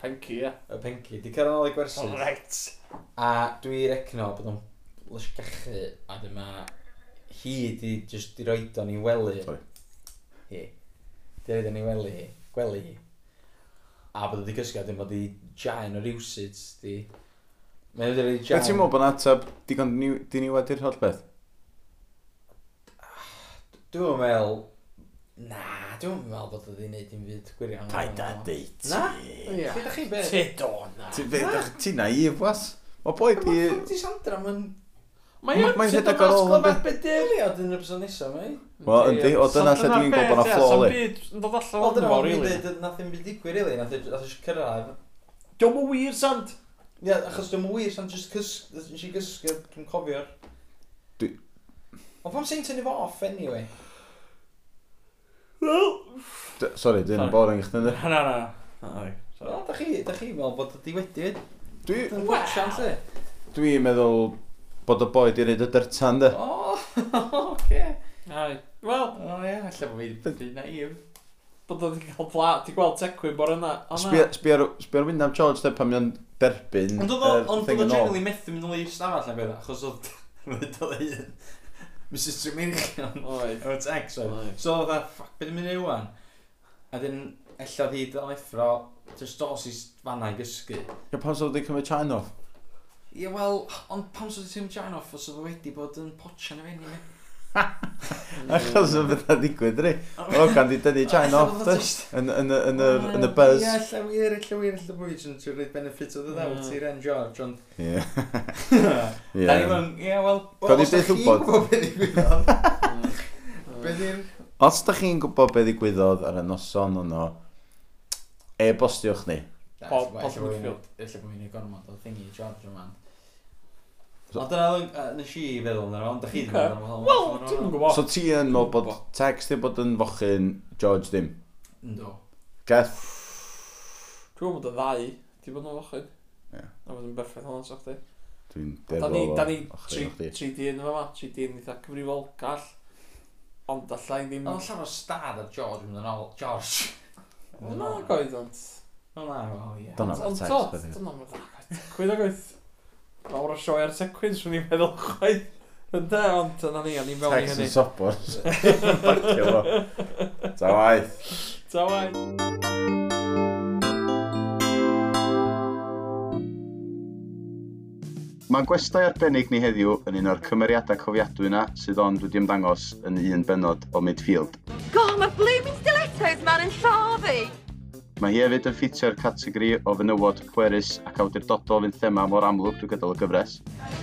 Penci, ie. y penci, di cyrraedd yn ôl i'r gwersyll. Right. A dwi recno bod o'n lysgachu, a dyma hi di just di roed o'n i wely. Sorry. Hi. Di roed o'n i wely hi. Gwely hi. A bod o di gysgu a dim bod i giant o rywsyd, di... Mae wedi rhaid Be giant. ti'n meddwl bod atab ateb digon diniwed i'r holl beth? Ah, dwi'n meddwl Na, dwi'n meddwl bod o i'n wneud i'n fyd gwirion. Pa i da deud? Na? Ie. Fe da chi beth? Ti do na. Ti fe da ti naif was? Mae boi di... Mae ti Sandra mae'n... Mae o'n ti dod mas glywed bedeliad yn y person nesaf, mae? Wel, yndi, o dyna lle dwi'n gwybod bod yna ffloli. Yn dod allan o'n fawr, rili. O nath i'n byd digwydd, rili, nath e- i'n e cyrraedd. Diolch yn wir, Sant. Ie, achos dwi'n mwy wir, Sand, jyst cysgu, dwi'n cofio'r... Dwi... O pam sy'n tynnu fo off, anyway? Sorry, dwi'n yn boring chdi, ynddi? Na, na, na. So, da chi, da chi fel bod ydi wedi... Dwi... Wel! Dwi'n meddwl bod y boi di wneud y dyrtan, de. O, oce. Wel, o ie, allai bod fi wedi naif. Bod wedi cael pla, ti gweld tecwyn bore yna. Sbio'r Sbi'r Wyndham George, de, pan mi'n derbyn... Ond oedd o'n generally methu mynd yn leis stafell na beth, e, achos oedd... Oedd o'n Mrs Tremircion. Oedd. Oedd ex oedd. So oedd e, a, ffac, beth yn mynd i wan? A dyn, ella ddi dal effro, jyst dos i fanna i gysgu. Ie, pan soedd wedi cymryd chain off? Ie, wel, ond pan sydd wedi cymryd chan off, os oedd wedi bod yn potsian y fenni, Achos o beth a digwydd ry. O, gan di dynnu chain off dust yn y buzz. Ie, lle wir, lle wir, lle bwy. Dwi'n siŵr rhaid benefit o ddewt mm. i'r en George, ond... Ie. Da ni fan, ie, wel... Codi beth wbod. Beth i'n... Os da chi'n gwybod beth ddigwyddodd ar y noson hwnnw, e-bostiwch ni. Bob Whitfield, lle bod fi'n ei gormod o thingy George. So, a dyna nes i feddwl yna, ond da chi ddim yn meddwl. Wel, ti'n yn gwybod. So ti yn meddwl bod text ddim bod yn fochyn George ddim? Ynddo. Geth? Dwi'n gwybod bod y ddau di bod yn fochyn. Ie. A bod yn berffaith hon sa'ch chdi. Dwi'n defol o Da ni tri dyn yma ma, tri dyn eitha cyfrifol, gall. Ond allai ddim... Ond allan o stad a George yn ôl, George. Na, goedd ond. Na, o ie. Dyna mae'r Tex. Dyna mae'r Tex. Cwyd o goedd awr o sioe ar sequins, swn i'n meddwl chwaith. Ynda, ond yna ni, o'n i'n mewn i hynny. Tex yn sobor. Bacio fo. Ta waith. Ta waith. Mae gwestai arbennig ni heddiw yn un o'r cymeriadau cofiadwy yna sydd ond wedi ymddangos yn un benod o midfield. Go, mae Blooming Stilettos ma'n yn lladd i! Mae hi hefyd yn ffitio'r categori o fenywod pwerus ac awdurdodol fy'n thema mor amlwg drwy gydol y gyfres.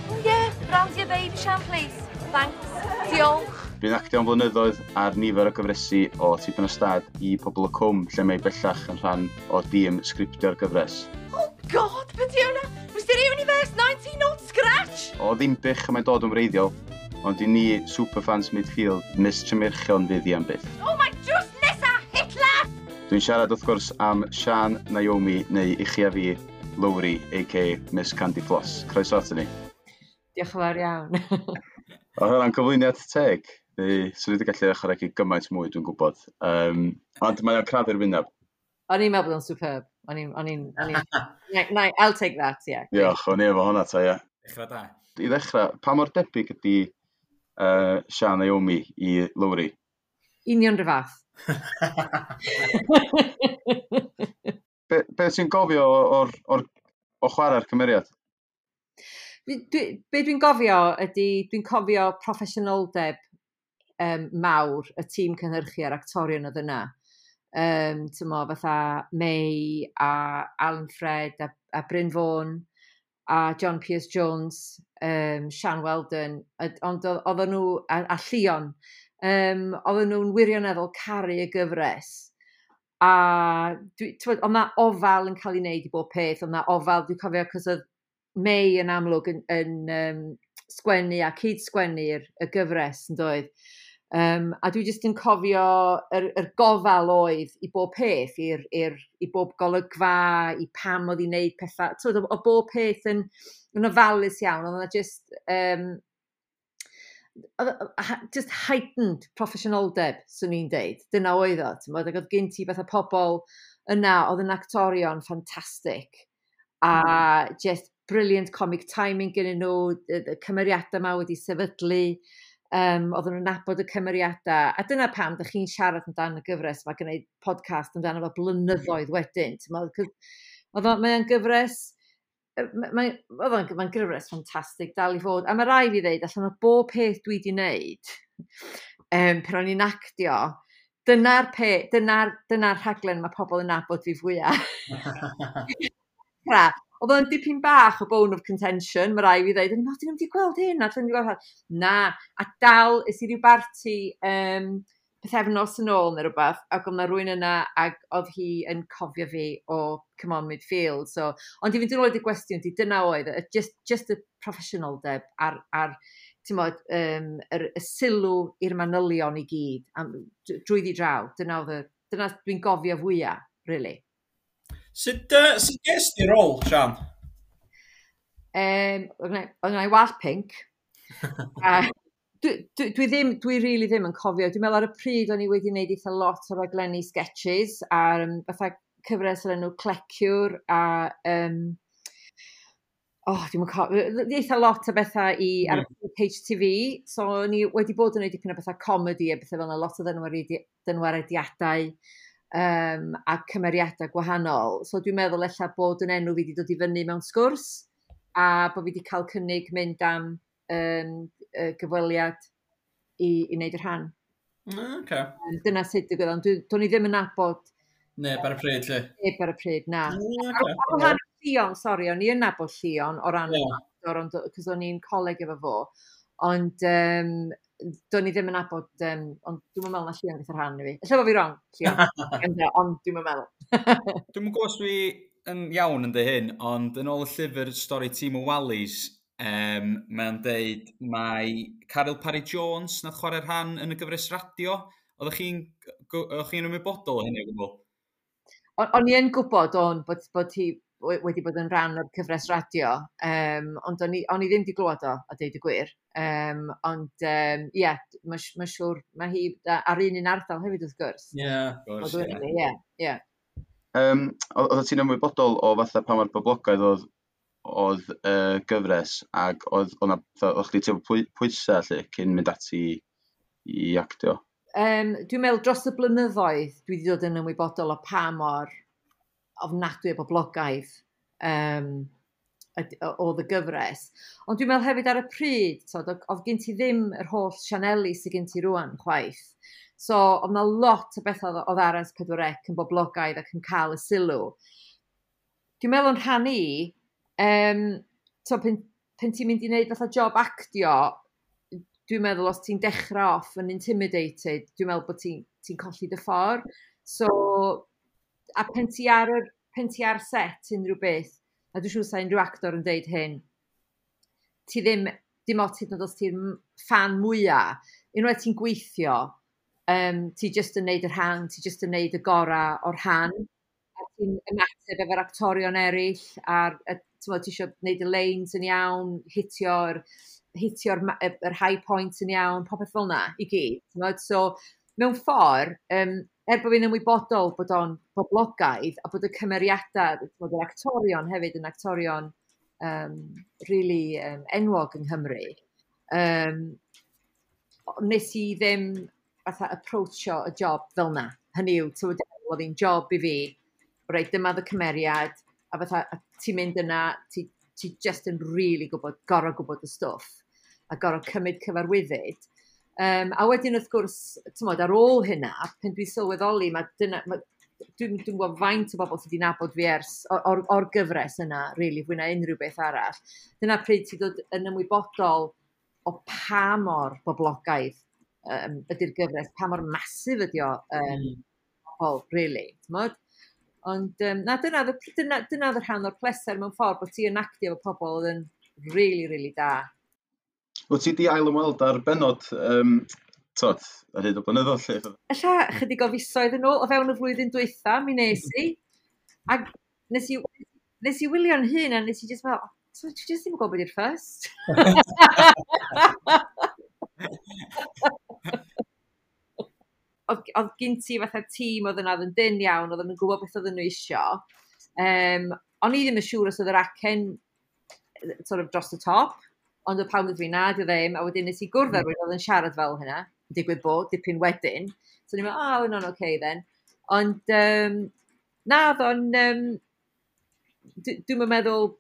Oh yeah, round your baby sham please. Thanks. Diolch. Dwi'n actio'n flynyddoedd ar nifer o gyfresu o tipyn o stad i pobl y cwm lle mae bellach yn rhan o dîm sgriptio'r gyfres. Oh god, beth yw hwnna? Mr Universe 19 not Scratch! O ddim bych mae'n dod yn wreiddiol, ond i ni superfans midfield nes fydd i am byth. Oh my just Dwi'n siarad wrth gwrs am Sian Naomi neu i chi a fi, Lowry, a.k.a. Miss Candy Floss. Croeso ato ni. Diolch yn fawr iawn. o hwnna'n cyflwyniad teg, neu sy'n wedi gallu ychwanegu gymaint mwy dwi'n gwybod. Um, ond mae'n crafu'r wyneb. O'n i'n meddwl bod o'n superb. O'n i'n... O'n i'n... I'll take that, ie. Yeah. Diolch, o'n i efo hwnna ta, ie. Dechrau da. I ddechrau, pa mor debyg ydy uh, Sian Naomi i Lowry? Union rhyw fath be, be ti'n gofio o'r, or, o chwarae'r cymeriad? Be, be dwi'n gofio ydy, dwi'n cofio proffesiynoldeb um, mawr y tîm cynhyrchu a'r actorion oedd yna. Um, tymo, fatha May a Alan Fred a, a Bryn Fawn a John Pierce Jones, um, Sian Weldon, ond oedden nhw, a, a Llion, um, oedden nhw'n wirioneddol caru y gyfres. A oedd na ofal yn cael ei wneud i bob peth, oedd na ofal, dwi'n cofio, cos oedd May yn amlwg yn, yn um, sgwennu a cyd-sgwennu'r y gyfres yn doedd. Um, a dwi jyst yn cofio yr, yr gofal oedd i bob peth, i'r, ir, i bob golygfa, i pam oedd i wneud pethau. Twyd, o, o bob peth yn, yn ofalus iawn, oedd yna jyst um, just heightened proffesionaldeb, swn i'n deud. Dyna oedd o, ti'n bod, ac oedd gen ti beth o pobl yna oedd yn actorion ffantastig a hmm. just brilliant comic timing gyda nhw, y cymeriadau yma wedi sefydlu, um, oedden nhw'n nabod y cymeriadau, a dyna pam da chi'n siarad amdano y gyfres yma, gwneud podcast amdano fo blynyddoedd wedyn, ti'n meddwl, oedd o'n gyfres oedd o'n gyfres ffantastig dal i fod. A mae rai fi ddeud, allan o bob peth dwi wedi wneud, um, pan o'n i'n actio, dyna'r pe, dyna'r dyna rhaglen mae pobl yn nabod fi fwyaf. Oedd o'n dipyn bach o bone of contention, mae rai fi ddeud, o'n i'n nhw wedi gweld hyn, a dyn nhw wedi gweld hyn. Na, a dal, ys i ryw barti um, pethefnos yn ôl neu rhywbeth, ac oedd na rwy'n yna, ac oedd hi yn cofio fi o come on midfield. So, ond i fynd yn ôl i'r gwestiwn, di dyna oedd, just, just y professionaldeb ar, ar mod, um, yr, y sylw i'r manylion i gyd, am, drwy ddi draw, dyna oedd y, dyna dwi'n gofio fwyaf, really. Sut uh, so ges di rôl, Sian? Um, oedd yna i wal pink. a, Dwi, dwi, dwi, ddim, dwi really ddim yn cofio. Dwi'n meddwl ar y pryd o'n i wedi wneud eitha lot o raglenni sketches a um, fatha cyfres o'r enw Cleciwr a um, oh, dwi'n mynd cofio, eitha lot o bethau i hmm. ar mm. HTV, so ni wedi bod yn gwneud dipyn o bethau comedi a bethau fel yna, lot o ddenwarediadau um, a cymeriadau gwahanol. So dwi'n meddwl ella bod yn enw fi wedi dod i fyny mewn sgwrs a bod fi wedi cael cynnig mynd am um, uh, gyfweliad i, i wneud yr rhan. Okay. Um, Dyna sut digwydd, ond do'n i ddim yn nabod... Ne, bar y pryd, lle? Neb ar y pryd, na. Okay. Ar rhan Llion, sori, o'n i yn nabod Llion o ran yeah. ond cos o'n i'n coleg efo fo, ond um, do'n i ddim yn nabod, um, ond dwi'n meddwl na Llion gyda'r rhan i fi. Lle fo fi wrong, Llion, ond dwi'n meddwl. dwi'n meddwl os fi yn iawn yn dy hyn, ond yn ôl y llyfr Stori Tîm o Wallis, Um, mae'n deud mae Caryl Parry Jones nath chwarae'r rhan yn y gyfres radio. Oeddech chi'n chi ymwybodol o hynny o gwbl? O'n i yn gwybod o'n bod, bod hi wedi bod yn rhan o'r cyfres radio, um, ond o'n i, on i ddim wedi glwad o, a deud y gwir. Um, ond, ie, um, yeah, mae'n ma siŵr, mae hi ar un un ardal hefyd wrth gwrs. Ie, yeah, gwrs, ie. Yeah. Yeah, yeah. Um, oedd ti'n ymwybodol o fatha pa mae'r boblogaidd oedd oedd y gyfres ac oedd o'na o'ch chi teimlo pwysau lle cyn mynd ati i actio? Um, dwi'n meddwl dros y blynyddoedd dwi wedi dod yn ymwybodol o pa mor ofnadwy o boblogaidd um, oedd y gyfres. Ond dwi'n meddwl hefyd ar y pryd, so, oedd gen ti ddim yr holl sianeli sydd gen ti rwan chwaith. So, oedd na lot o bethau oedd arans 4 yn boblogaidd ac yn cael y sylw. Dwi'n meddwl yn rhan i, um, so pen, pen ti'n mynd i wneud fatha job actio, dwi'n meddwl os ti'n dechrau off yn intimidated, dwi'n meddwl bod ti'n ti, ti colli dy ffordd. So, a pen ti ar, yr, pen ti ar set unrhyw beth, a dwi'n siŵr sa unrhyw actor yn deud hyn, ti ddim, dim ots hyd yn oed os ti'n fan mwyaf, unwaith ti'n gweithio, um, ti jyst yn neud yr hang, ti jyst yn neud y gorau o'r han, a ti'n ymateb efo'r actorion eraill, a'r, a Tymod, ti eisiau gwneud y lanes yn iawn, hitio'r hitio'r er high points yn iawn, popeth fel yna i gyd. Tymod? So, mewn ffordd, um, er bod fi'n ymwybodol bod o'n boblogaidd a bod y cymeriadau, bod yr actorion hefyd yn actorion um, really um, enwog yng Nghymru, um, nes i ddim fatha approachio y job fel na. Hynny yw, tywyd, oedd hi'n job i fi, reit, dyma y cymeriad, a fatha, a ti'n mynd yna, ti, ti just yn really gwybod, gorau gwybod y stwff, a gorau cymryd cyfarwyddyd. Um, a wedyn wrth gwrs, tymod, ar ôl hynna, pen dwi'n sylweddoli, mae dyna, ma, dwi'n dwi gwybod faint o bobl sydd wedi nabod fi ers o'r, or gyfres yna, really, fwy na unrhyw beth arall. Dyna pryd ti'n dod yn ymwybodol o pa mor boblogaidd um, ydy'r gyfres, pa mor masif ydy o um, mm. bobl, really. Tymod? Ond um, na, dyna, dyna, dyna oedd rhan o'r pleser mewn ffordd bod ti yn actio efo pobl oedd yn really, really da. Wyt ti di ail ymweld ar benod, um, tot, ar hyd o blynyddoedd lle? Alla, chydig o fisoedd yn ôl, o fewn y flwyddyn dwytha, mi nes i. A nes i, nes i wylio'n hyn a nes i just fel, so ti just ddim yn gwybod beth i'r ffyrst? oedd, oedd gyn ti fatha tîm oedd yna yn dyn iawn, oedd yn gwybod beth oedd nhw isio. Um, o'n i ddim yn siŵr os oedd yr acen sort of, dros y top, ond oedd pawb yn fi na, dio ddim, a wedyn nes i gwrdd ar hmm. rwy'n oedd yn siarad fel hynna, digwydd bod, dipyn wedyn. So ni'n meddwl, oh, we're not okay then. Ond, um, na, oedd o'n, um, dwi'n meddwl,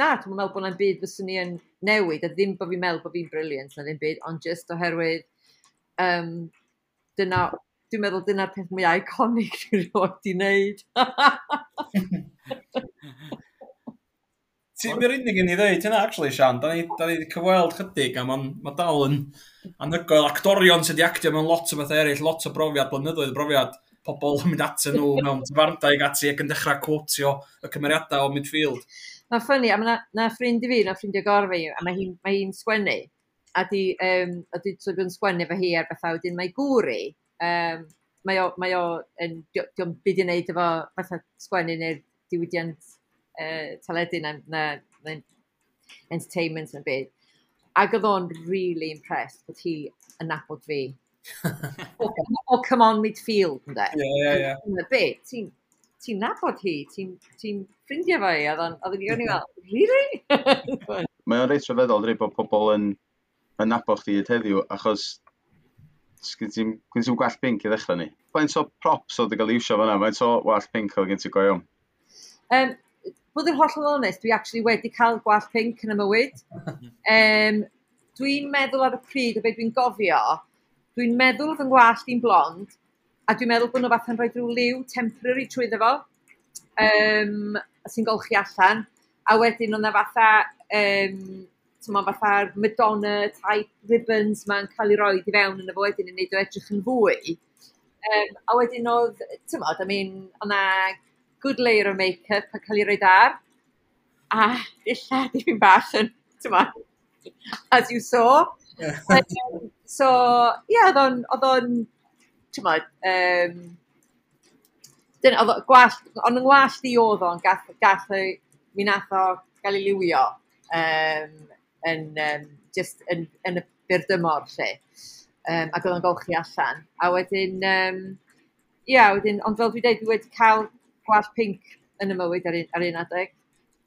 na, dwi'n meddwl bod yna'n byd fyswn ni yn newid, a ddim bod fi'n meddwl bod fi'n briliant na ddim byd, ond just oherwydd um, dyna, dwi'n meddwl dyna'r peth mwy iconic dwi'n rhoi di wneud. Ti'n mynd unig yn ei ddweud, hynna actually Sian, da ni wedi cyfweld chydig a mae'n ma dal yn anhygoel. Actorion sydd wedi actio mewn lot o beth eraill, lot o brofiad, blynyddoedd brofiad, pobl yn mynd atyn nhw mewn tyfardau ac ati ac yn dechrau quotio y cymeriadau o midfield. Mae'n ffynnu, a mae na, ffrind i fi, na ffrindiau gorfau, a mae hi'n hi sgwennu a di, um, a di so yn sgwennu fe hi ar bethau, wedyn mae gwri, um, mae o, mae o yn, diolch byd i wneud efo bethau sgwennu neu'r diwydiant uh, teledu na, na, na entertainment yn byd. Ac oedd o'n really impressed bod hi yn nabod fi. Oh, o, o, oh, come on midfield, ynddo. Ie, ie, ie. Beth, ti'n ti nabod hi, ti'n ti ffrindiau fo hi, oedd o'n i'n gwneud, really? Mae o'n reit rhyfeddol, rhaid bod pobl yn yn nabod chdi hyd heddiw, achos sgyn ti'n gwell pink i ddechrau ni. Faint o props oedd y gael iwsio fan'na? Faint o wall pink oedd gen ti go iawn? Um, Bydd yn hollol onest, dwi actually wedi cael gwall pink yn y mywyd. um, dwi'n meddwl ar y pryd o beth dwi'n gofio, dwi'n meddwl oedd yn ngwallt i'n blond, a dwi'n meddwl bod nhw fath yn rhoi drwy liw temporary trwy ddefo, um, sy'n golchi allan, a wedyn o'na fatha um, tyma, fatha'r Madonna type ribbons ma'n cael ei roi i fewn yn y fo wedyn yn neud o edrych yn fwy. Um, a wedyn oedd, ti'n modd, I mean, o'na good layer o make-up a cael ei roi dar. A illa, di fi'n bach yn, ti'n modd, as you saw. Yeah. um, so, ie, yeah, oedd o'n, ti'n modd, um, dyn, oedd gwallt, ond yn gwallt i oedd o'n gath, gath, mi nath o gael ei liwio. Um, yn, um, just yn, yn y byrdymor lle. Um, ac oedd o'n golchi allan. A wedyn, um, ia, wedyn, ond fel dwi dweud, dwi wedi cael gwallt pink yn y mywyd ar un, ar un adeg.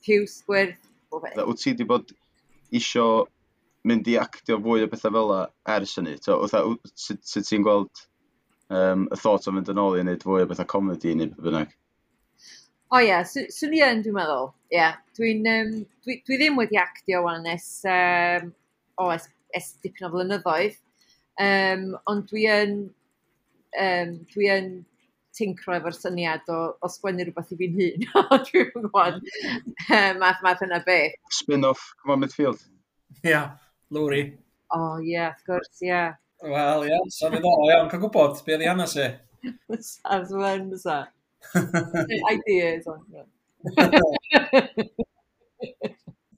Piws, gwyrdd, bob beth. Wyt ti wedi bod isio mynd i actio fwy o bethau fel ers hynny? So, sut ti'n gweld um, y thought o fynd yn ôl i wneud fwy o bethau comedi neu bynnag? O ie, swn i yn, dwi'n meddwl. Ie, yeah. dwi'n... Um, dwi, dwi ddim wedi actio wan es, um, o, es, es dipyn o flynyddoedd. Um, ond dwi yn... Um, dwi yn tincro efo'r syniad o, o sgwennu rhywbeth i fi'n hun. dwi'n gwybod math math yna beth. Spin-off, come on midfield. Ia, yeah, Lowry. O oh, ie, yeah, of gwrs, ie. Yeah. Wel, ie, yeah, so ddiddorol iawn, cael gwybod, be oedd i anna si? Fysa, fysa, fysa. Ideas on.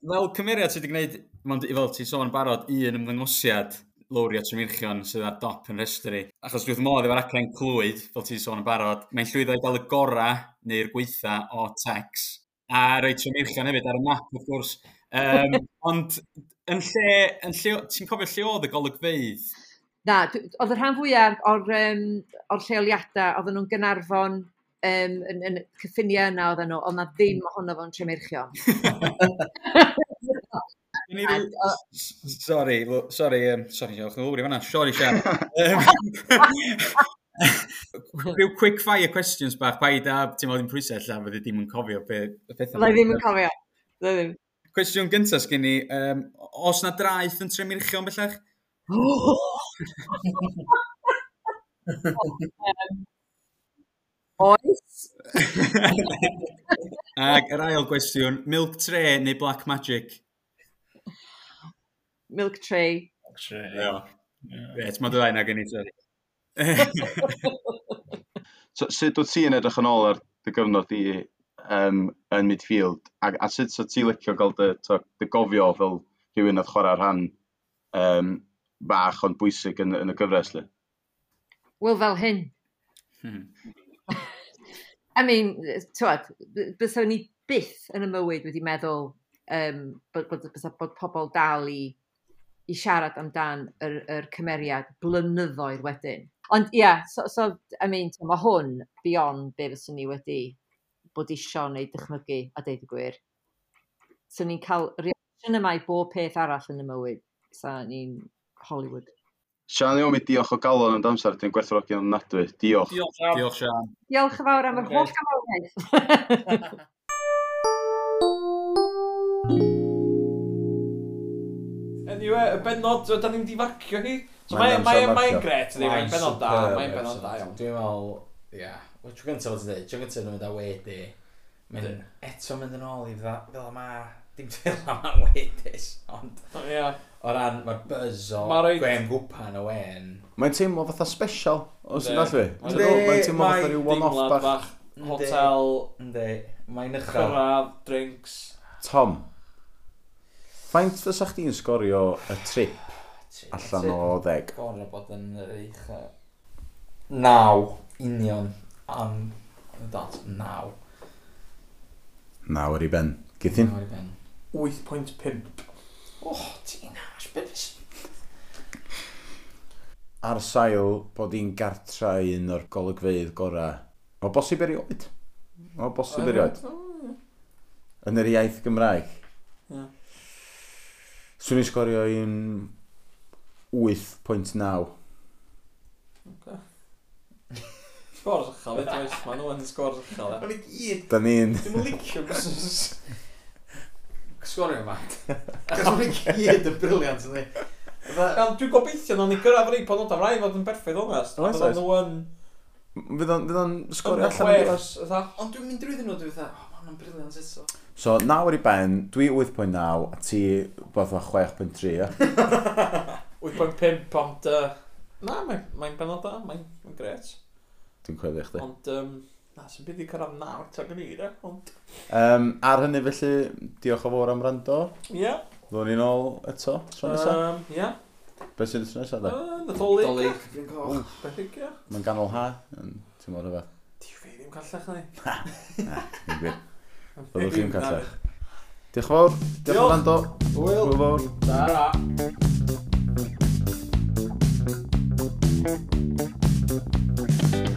Fel cymeriad sydd wedi gwneud, mond i fel ti sôn barod, un ymddangosiad lowri lwrio Tremirchion sydd ar dop yn rhestri. Achos dwi'n modd efo'r acen clwyd, fel ti'n sôn yn barod, mae'n llwyddo i gael y gorau neu'r gweitha o Tex. A roi Tremirchion hefyd ar y map, wrth gwrs. Um, ond yn lle, yn lle ti'n cofio lle oedd y golygfeidd? Na, oedd y rhan fwyaf o'r, um, or lleoliadau, oedden nhw'n Gynarfon, um, yn, yn cyffiniau yna oedden nhw, ond na ddim ohono fo'n tremirchion. sorry, sorry, um, sorry, diolch yn fawr i fanna. Sorry, Sian. Rhyw quick fire questions bach, paid a ti'n modd i'n pwysau allan, fyddi ddim yn cofio beth... Fyddi ddim yn cofio. Fyddi ddim. Cwestiwn gyntaf sgen i, um, os na draeth yn tremirchion bellach? Oes. Ac yr ail gwestiwn, milk tray neu black magic? Milk tray. Milk tray. Yeah. Reit, mae dod aina gen i ti. so, sut wyt ti'n edrych yn ôl ar dy gyfnod i um, yn midfield? A, a sut so ti'n licio gael dy, dy gofio fel rhywun oedd chwarae rhan um, bach ond bwysig yn, yn y gyfres? Wel, fel hyn. Hmm. I mean, tywad, byswn ni byth yn y mywyd wedi meddwl um, bod, bod, bod, bod pobl dal i, i siarad amdan yr, yr cymeriad blynyddoedd wedyn. Ond ie, yeah, so, so, I mean, mae hwn beyond be fyswn ni wedi bod isio neu dychmygu a deud y gwir. So ni'n cael reaction yma i bob peth arall yn y mywyd. So ni'n Hollywood. Sian, iawn mi diolch o galon am amser, ti'n gwerthrogi yn nadwy. Diolch. Diolch, Sian. Diolch, Sian. Diolch yn fawr am yr holl gyfawnaeth. Anyway, y benod, da ni'n difarcio hi. So mae'n mae, mae, mae gret, ydy, mae'n benod da, mae'n benod da iawn. Dwi'n meddwl, ia, wyt ti'n gyntaf fod yn dweud, ti'n gyntaf yn mynd â wedi, mynd eto mynd yn ôl i fel yma, dim fel yma wedys, ond... Ia. O ran, mae'r buzz o ma rhaid... Graham Gwpan o wen. Mae'n teimlo fatha special, os yna dwi. Mae'n teimlo fatha rhyw one-off bach. bach. Hotel, mae'n uchel. Cyrraedd, drinks. Tom, faint fysa chdi'n sgorio y trip allan o ddeg? Gorau bod yn yr eich naw union am y dat naw. Naw ar i ben. Githyn? Naw ar i ben. 8.5. Och, ti'n Beth Ar sail bod hi'n gartra un o'r golygfeidd gorau. O bosib erioed. O bosib erioed. Yn yr iaith Gymraeg. Yeah. Swn i'n sgorio un 8.9. Okay. Sgwrs uchel, fe dwi'n maen nhw yn sgwrs uchel. Da ni'n... Dwi'n licio bwysys. sgorio yma. Cos mae'n gyd yn briliant yn ei. Dwi'n gobeithio, na'n ni gyrraedd rei pan o'n rhaid fod yn berffaith onest. Oes oes. Oes, Fydd o'n sgorio allan yn Ond dwi'n mynd drwyddyn nhw, dwi'n dda, oh, hwnna'n briliant eto. So, nawr i ben, dwi 8.9 a ti bod o 6.3. 8.5 ond... Uh, na, mae'n ma benod da, mae'n ma gret. Dwi'n cweddi chdi. Ond, um, na, sy'n byd i cyrraedd nawr, eto gan i, de, ond... Um, ar hynny felly, diolch o fawr am rando. Ie. Yeah. Ddwn ni'n ôl eto, tro nesaf. Um, ie. Yeah. Be sy'n dweud nesaf, de? Uh, Nadolig. Nadolig. Fi'n coch. Bethig, ie. Mae'n ganol ha, ti'n mor rhywbeth. Di fi ddim callach na ni. Na, na. Byddwch chi'n callach. Diolch fawr. Diolch am rando. Hwyl. Hwyl fawr. Da.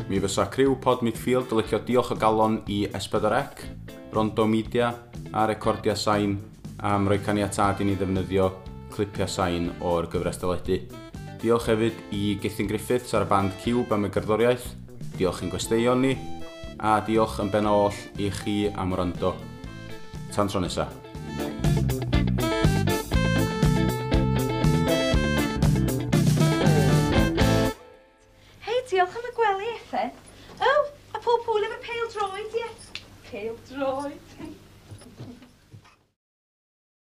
Mi fysa criw pod midfield dylicio diolch o galon i S4C, Rondo Media a recordia sain am roi caniatad i ni ddefnyddio clipiau sain o'r gyfres dyledu. Diolch hefyd i Gethin Griffiths ar y band Cube am y gerddoriaeth, diolch i'n gwesteion ni, a diolch yn ben oll i chi am wrando. Tan tro nesaf. Diolch am y gwely Ethan. O, oh, a pob pŵl efo pale droid, ie. Pale droid.